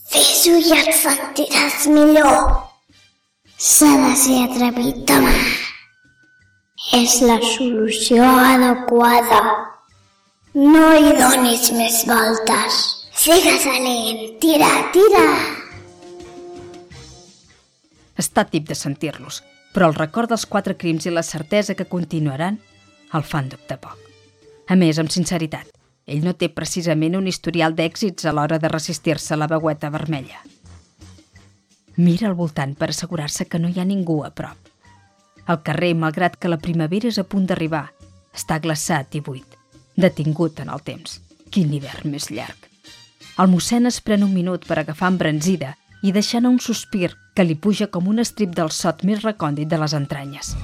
Fes-ho i et sentiràs millor. S'ha de ser atrevit, home. És la solució adequada. No hi donis més voltes. Sigues valent. Tira, tira. Està tip de sentir-los, però el record dels quatre crims i la certesa que continuaran el fan dubtar poc. A més, amb sinceritat, ell no té precisament un historial d'èxits a l'hora de resistir-se a la veueta vermella. Mira al voltant per assegurar-se que no hi ha ningú a prop. El carrer, malgrat que la primavera és a punt d'arribar, està glaçat i buit, detingut en el temps. Quin hivern més llarg. El mossèn es pren un minut per agafar embranzida i deixar anar un sospir que li puja com un estrip del sot més recòndit de les entranyes.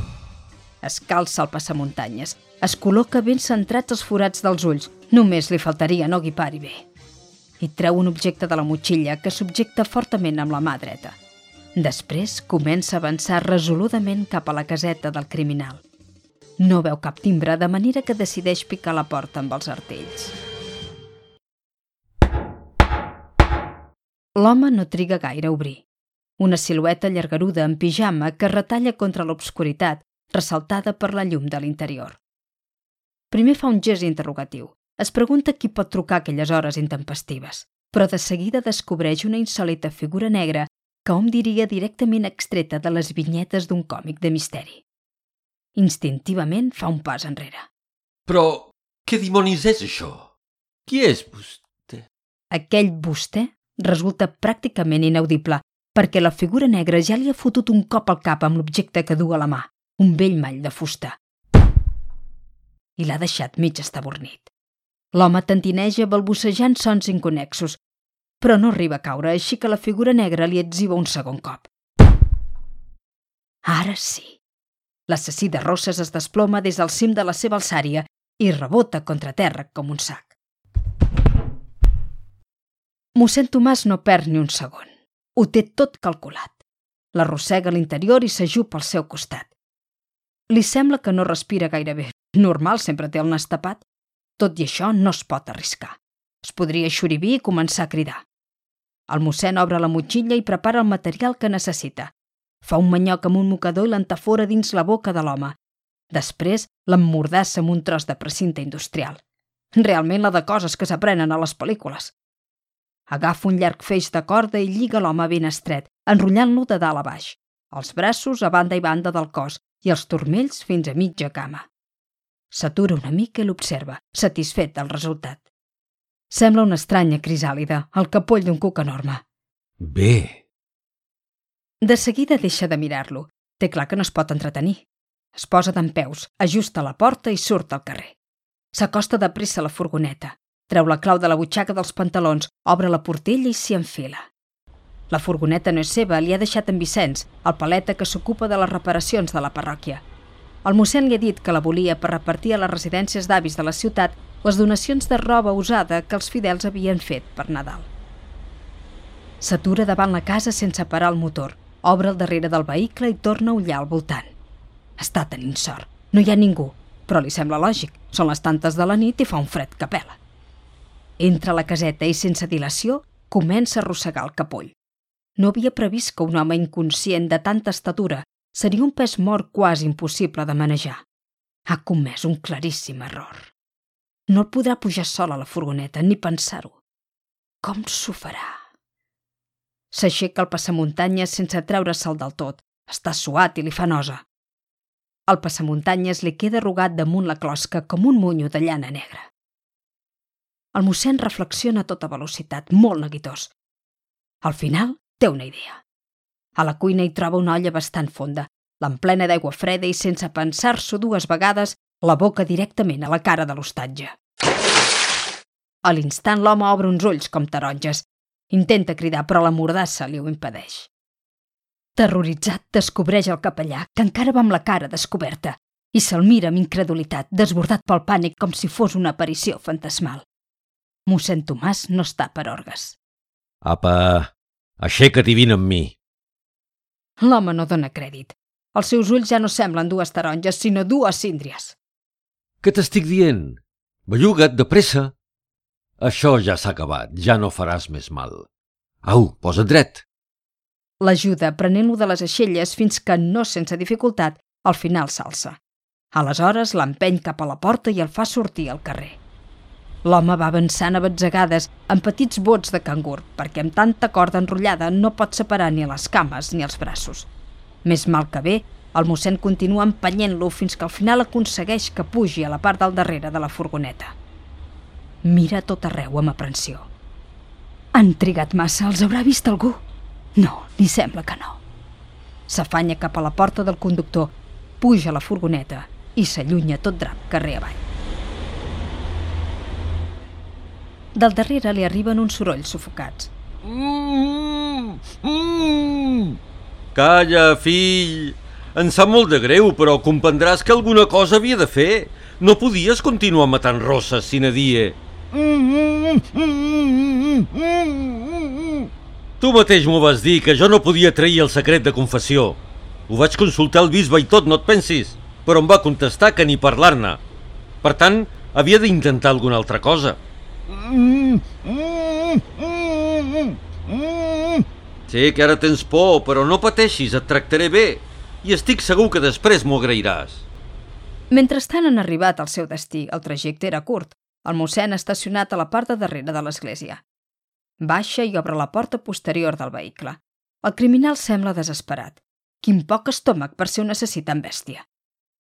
Es calça el passamuntanyes, es col·loca ben centrats els forats dels ulls, només li faltaria no guipar-hi bé. I treu un objecte de la motxilla que subjecta fortament amb la mà dreta. Després comença a avançar resoludament cap a la caseta del criminal. No veu cap timbre, de manera que decideix picar la porta amb els artells. L'home no triga gaire a obrir. Una silueta llargaruda en pijama que retalla contra l'obscuritat, ressaltada per la llum de l'interior. Primer fa un gest interrogatiu. Es pregunta qui pot trucar aquelles hores intempestives, però de seguida descobreix una insòlita figura negra que hom diria directament extreta de les vinyetes d'un còmic de misteri. Instintivament fa un pas enrere. Però què dimonis és això? Qui és vostè? Aquell vostè resulta pràcticament inaudible, perquè la figura negra ja li ha fotut un cop al cap amb l'objecte que du a la mà, un vell mall de fusta. I l'ha deixat mig estabornit. L'home tentineja balbucejant sons inconexos, però no arriba a caure, així que la figura negra li etziba un segon cop. Ara sí. L'assassí de Rosses es desploma des del cim de la seva alçària i rebota contra terra com un sac. Mossèn Tomàs no perd ni un segon. Ho té tot calculat. L'arrossega a l'interior i s'ajupa al seu costat. Li sembla que no respira gaire bé. Normal, sempre té el nas tapat. Tot i això, no es pot arriscar. Es podria xuribir i començar a cridar. El mossèn obre la motxilla i prepara el material que necessita. Fa un manyoc amb un mocador i l'entafora dins la boca de l'home. Després l'emmordassa amb un tros de precinte industrial. Realment la de coses que s'aprenen a les pel·lícules. Agafa un llarg feix de corda i lliga l'home ben estret, enrotllant-lo de dalt a baix, els braços a banda i banda del cos i els turmells fins a mitja cama. S'atura una mica i l'observa, satisfet del resultat. Sembla una estranya crisàlida, el capoll d'un cuc enorme. Bé. De seguida deixa de mirar-lo. Té clar que no es pot entretenir. Es posa d'en peus, ajusta la porta i surt al carrer. S'acosta de pressa a la furgoneta. Treu la clau de la butxaca dels pantalons, obre la portella i s'hi enfila. La furgoneta no és seva, li ha deixat en Vicenç, el paleta que s'ocupa de les reparacions de la parròquia. El mossèn li ha dit que la volia per repartir a les residències d'avis de la ciutat les donacions de roba usada que els fidels havien fet per Nadal. S'atura davant la casa sense parar el motor, obre el darrere del vehicle i torna a ullar al voltant. Està tenint sort. No hi ha ningú, però li sembla lògic. Són les tantes de la nit i fa un fred que pela. Entra a la caseta i, sense dilació, comença a arrossegar el capoll. No havia previst que un home inconscient de tanta estatura seria un pes mort quasi impossible de manejar. Ha comès un claríssim error. No el podrà pujar sol a la furgoneta, ni pensar-ho. Com s'ho farà? S'aixeca el passamuntanyes sense treure-se'l del tot. Està suat i li fa nosa. El passamuntanyes li queda arrugat damunt la closca com un munyo de llana negra. El mossèn reflexiona a tota velocitat, molt neguitós. Al final, té una idea. A la cuina hi troba una olla bastant fonda, l'emplena d'aigua freda i sense pensar-s'ho dues vegades la boca directament a la cara de l'hostatge. A l'instant l'home obre uns ulls com taronges. Intenta cridar, però la mordassa li ho impedeix. Terroritzat, descobreix el capellà, que encara va amb la cara descoberta, i se'l mira amb incredulitat, desbordat pel pànic com si fos una aparició fantasmal. Mossèn Tomàs no està per orgues. Apa, aixeca't i vine amb mi. L'home no dona crèdit. Els seus ulls ja no semblen dues taronges, sinó dues síndries. Què t'estic dient? Belluga't, de pressa. Això ja s'ha acabat, ja no faràs més mal. Au, posa't dret. L'ajuda prenent-lo de les aixelles fins que, no sense dificultat, al final s'alça. Aleshores l'empeny cap a la porta i el fa sortir al carrer. L'home va avançant a batzegades amb petits bots de cangur, perquè amb tanta corda enrotllada no pot separar ni les cames ni els braços. Més mal que bé, el mossèn continua empenyent-lo fins que al final aconsegueix que pugi a la part del darrere de la furgoneta. Mira tot arreu amb aprensió. Han trigat massa, els haurà vist algú? No, li sembla que no. S'afanya cap a la porta del conductor, puja a la furgoneta i s'allunya tot drap carrer avall. Del darrere li arriben uns sorolls sufocats. Mm, mm. Calla, fill. Em sap molt de greu, però comprendràs que alguna cosa havia de fer. No podies continuar matant rosses, sine die. Tu mateix m'ho vas dir, que jo no podia trair el secret de confessió. Ho vaig consultar al bisbe i tot, no et pensis, però em va contestar que ni parlar-ne. Per tant, havia d'intentar alguna altra cosa. Sé que ara tens por, però no pateixis, et tractaré bé. I estic segur que després m'ho agrairàs. Mentrestant han arribat al seu destí. El trajecte era curt. El mossèn estacionat a la part de darrere de l'església. Baixa i obre la porta posterior del vehicle. El criminal sembla desesperat. Quin poc estómac per ser un assassí tan bèstia.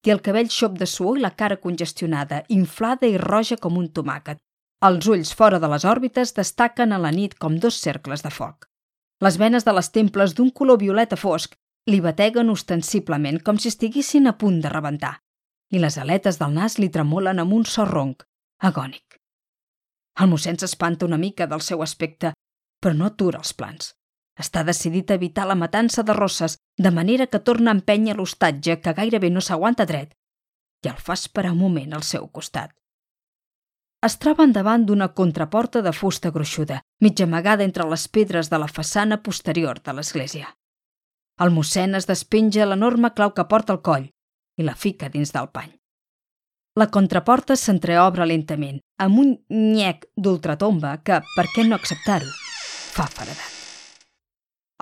Té el cabell xop de suor i la cara congestionada, inflada i roja com un tomàquet, els ulls fora de les òrbites destaquen a la nit com dos cercles de foc. Les venes de les temples d'un color violeta fosc li bateguen ostensiblement com si estiguessin a punt de rebentar, i les aletes del nas li tremolen amb un so ronc, agònic. El mossèn s'espanta una mica del seu aspecte, però no atura els plans. Està decidit a evitar la matança de rosses, de manera que torna a empènyer l'hostatge que gairebé no s'aguanta dret, i el fa esperar un moment al seu costat es troben davant d'una contraporta de fusta gruixuda, mig amagada entre les pedres de la façana posterior de l'església. El mossèn es despenja l'enorme clau que porta al coll i la fica dins del pany. La contraporta s'entreobre lentament, amb un nyec d'ultratomba que, per què no acceptar-ho, fa faradat.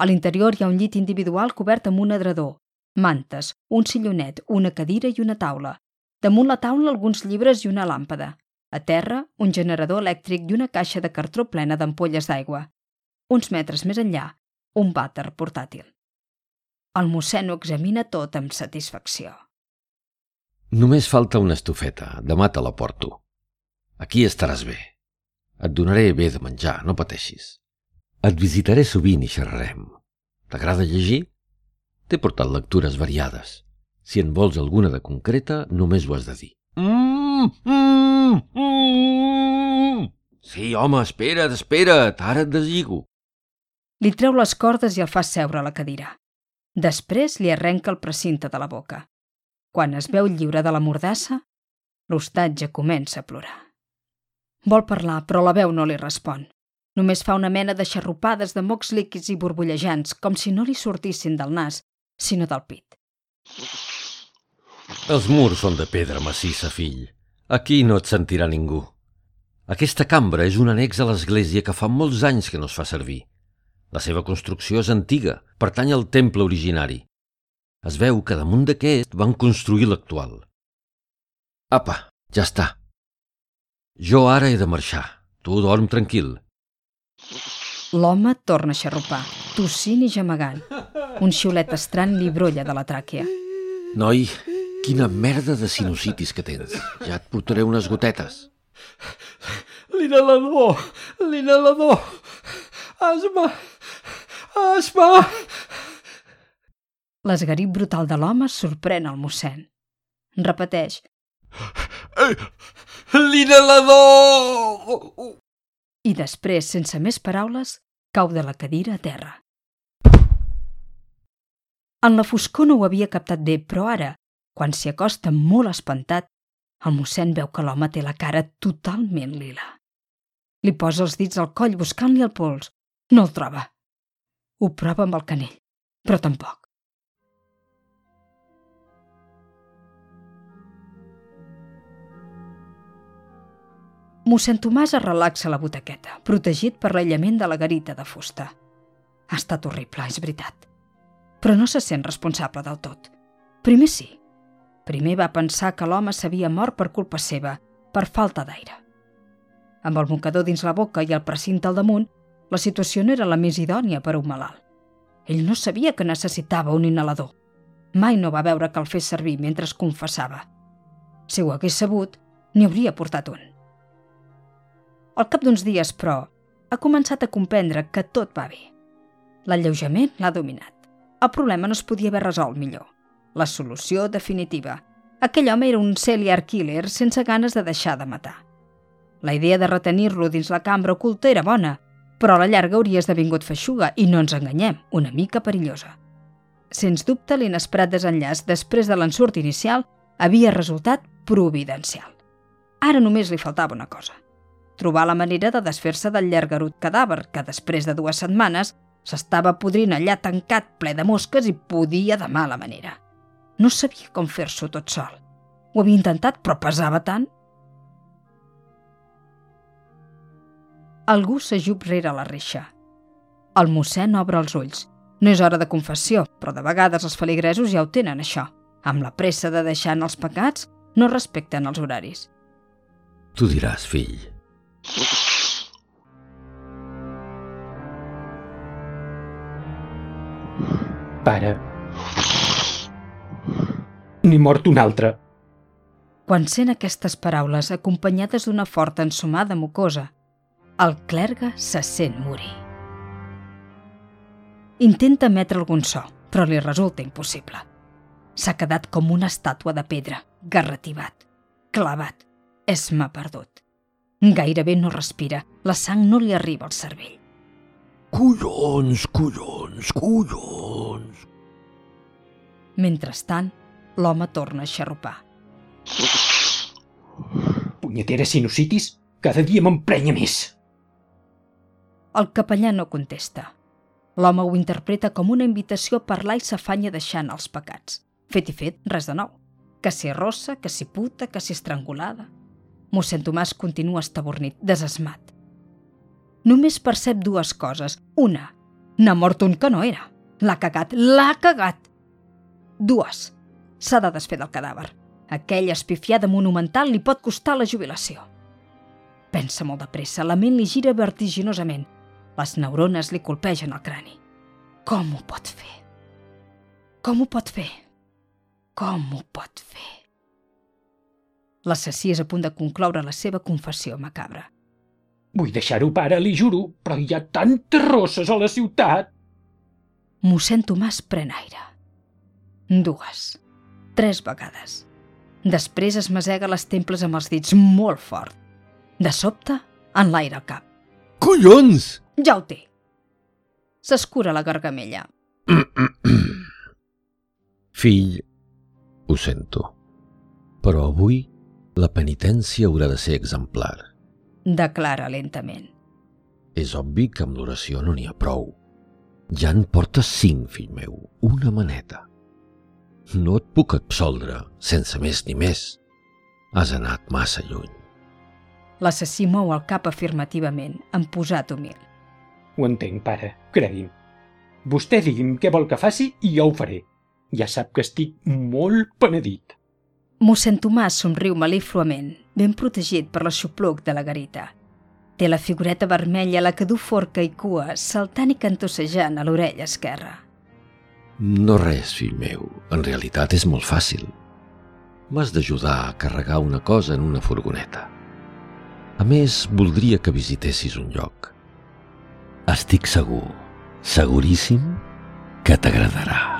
A l'interior hi ha un llit individual cobert amb un adredor, mantes, un sillonet, una cadira i una taula. Damunt la taula alguns llibres i una làmpada, a terra, un generador elèctric i una caixa de cartró plena d'ampolles d'aigua. Uns metres més enllà, un vàter portàtil. El mossèn ho examina tot amb satisfacció. Només falta una estufeta. Demà te la porto. Aquí estaràs bé. Et donaré bé de menjar, no pateixis. Et visitaré sovint i xerrarem. T'agrada llegir? T'he portat lectures variades. Si en vols alguna de concreta, només ho has de dir. Mm, mm, mm. Sí, home, espera't, espera't, ara et deslligo. Li treu les cordes i el fa seure a la cadira. Després li arrenca el precinte de la boca. Quan es veu lliure de la mordassa, l'hostatge comença a plorar. Vol parlar, però la veu no li respon. Només fa una mena de xarrupades de mocs líquids i borbollejants, com si no li sortissin del nas, sinó del pit. Els murs són de pedra massissa, fill. Aquí no et sentirà ningú. Aquesta cambra és un annex a l'església que fa molts anys que no es fa servir. La seva construcció és antiga, pertany al temple originari. Es veu que damunt d'aquest van construir l'actual. Apa, ja està. Jo ara he de marxar. Tu dorm tranquil. L'home torna a xarrupar, tossint i gemegant. Un xiulet estrany li brolla de la tràquea. Noi, quina merda de sinusitis que tens. Ja et portaré unes gotetes. L'inhalador! L'inhalador! Asma! Asma! L'esgarip brutal de l'home sorprèn el mossèn. Repeteix. L'inhalador! I després, sense més paraules, cau de la cadira a terra. En la foscor no ho havia captat bé, però ara, quan s'hi acosta molt espantat, el mossèn veu que l'home té la cara totalment lila. Li posa els dits al coll buscant-li el pols. No el troba. Ho prova amb el canell, però tampoc. Mossèn Tomàs es relaxa a la butaqueta, protegit per l'aïllament de la garita de fusta. Ha estat horrible, és veritat. Però no se sent responsable del tot. Primer sí. Primer va pensar que l'home s'havia mort per culpa seva, per falta d'aire. Amb el mocador dins la boca i el precinte al damunt, la situació no era la més idònia per a un malalt. Ell no sabia que necessitava un inhalador. Mai no va veure que el fes servir mentre es confessava. Si ho hagués sabut, n'hi hauria portat un. Al cap d'uns dies, però, ha començat a comprendre que tot va bé. L'alleujament l'ha dominat. El problema no es podia haver resolt millor. La solució definitiva. Aquell home era un serial killer sense ganes de deixar de matar. La idea de retenir-lo dins la cambra oculta era bona, però a la llarga hauria esdevingut feixuga i no ens enganyem, una mica perillosa. Sens dubte, l'inesperat desenllaç després de l'ensurt inicial havia resultat providencial. Ara només li faltava una cosa – trobar la manera de desfer-se del llargarut cadàver que després de dues setmanes s'estava podrint allà tancat ple de mosques i podia de mala manera. No sabia com fer-s'ho tot sol. Ho havia intentat, però pesava tant. Algú s'ajup rere la reixa. El mossèn obre els ulls. No és hora de confessió, però de vegades els feligresos ja ho tenen, això. Amb la pressa de deixar en els pecats, no respecten els horaris. Tu diràs, fill. Pare. N'he mort un altre. Quan sent aquestes paraules acompanyades d'una forta ensumada mucosa, el clergue se sent morir. Intenta emetre algun so, però li resulta impossible. S'ha quedat com una estàtua de pedra, garrativat, clavat. És m'ha perdut. Gairebé no respira, la sang no li arriba al cervell. Collons, collons, collons. Mentrestant, l'home torna a xarrupar. Punyetera sinusitis, cada dia m'emprenya més. El capellà no contesta. L'home ho interpreta com una invitació a parlar i s'afanya deixant els pecats. Fet i fet, res de nou. Que si rossa, que si puta, que si estrangulada. Mossèn Tomàs continua estabornit, desesmat. Només percep dues coses. Una, n'ha mort un que no era. L'ha cagat, l'ha cagat. Dues, s'ha de desfer del cadàver. Aquella espifiada monumental li pot costar la jubilació. Pensa molt de pressa, la ment li gira vertiginosament. Les neurones li colpegen el crani. Com ho pot fer? Com ho pot fer? Com ho pot fer? L'assassí és a punt de concloure la seva confessió macabra. Vull deixar-ho, pare, li juro, però hi ha tantes rosses a la ciutat. Mossèn Tomàs pren aire. Dues. Tres vegades. Després es masega les temples amb els dits molt fort. De sobte, en l'aire al cap. Collons! Ja ho té. S'escura la gargamella. Fill, ho sento, però avui la penitència haurà de ser exemplar. Declara lentament. És obvi que amb l'oració no n'hi ha prou. Ja en portes cinc, fill meu, una maneta. No et puc absoldre sense més ni més. Has anat massa lluny. L'assassí mou el cap afirmativament, en posat humil. Ho entenc, pare, cregui'm. Vostè digui'm què vol que faci i jo ho faré. Ja sap que estic molt penedit. Mossèn Tomàs somriu malífluament, ben protegit per l'aixopluc de la garita. Té la figureta vermella a la que du forca i cua, saltant i cantossejant a l'orella esquerra. No res, fill meu. En realitat és molt fàcil. M'has d'ajudar a carregar una cosa en una furgoneta. A més, voldria que visitessis un lloc. Estic segur, seguríssim, que t'agradarà.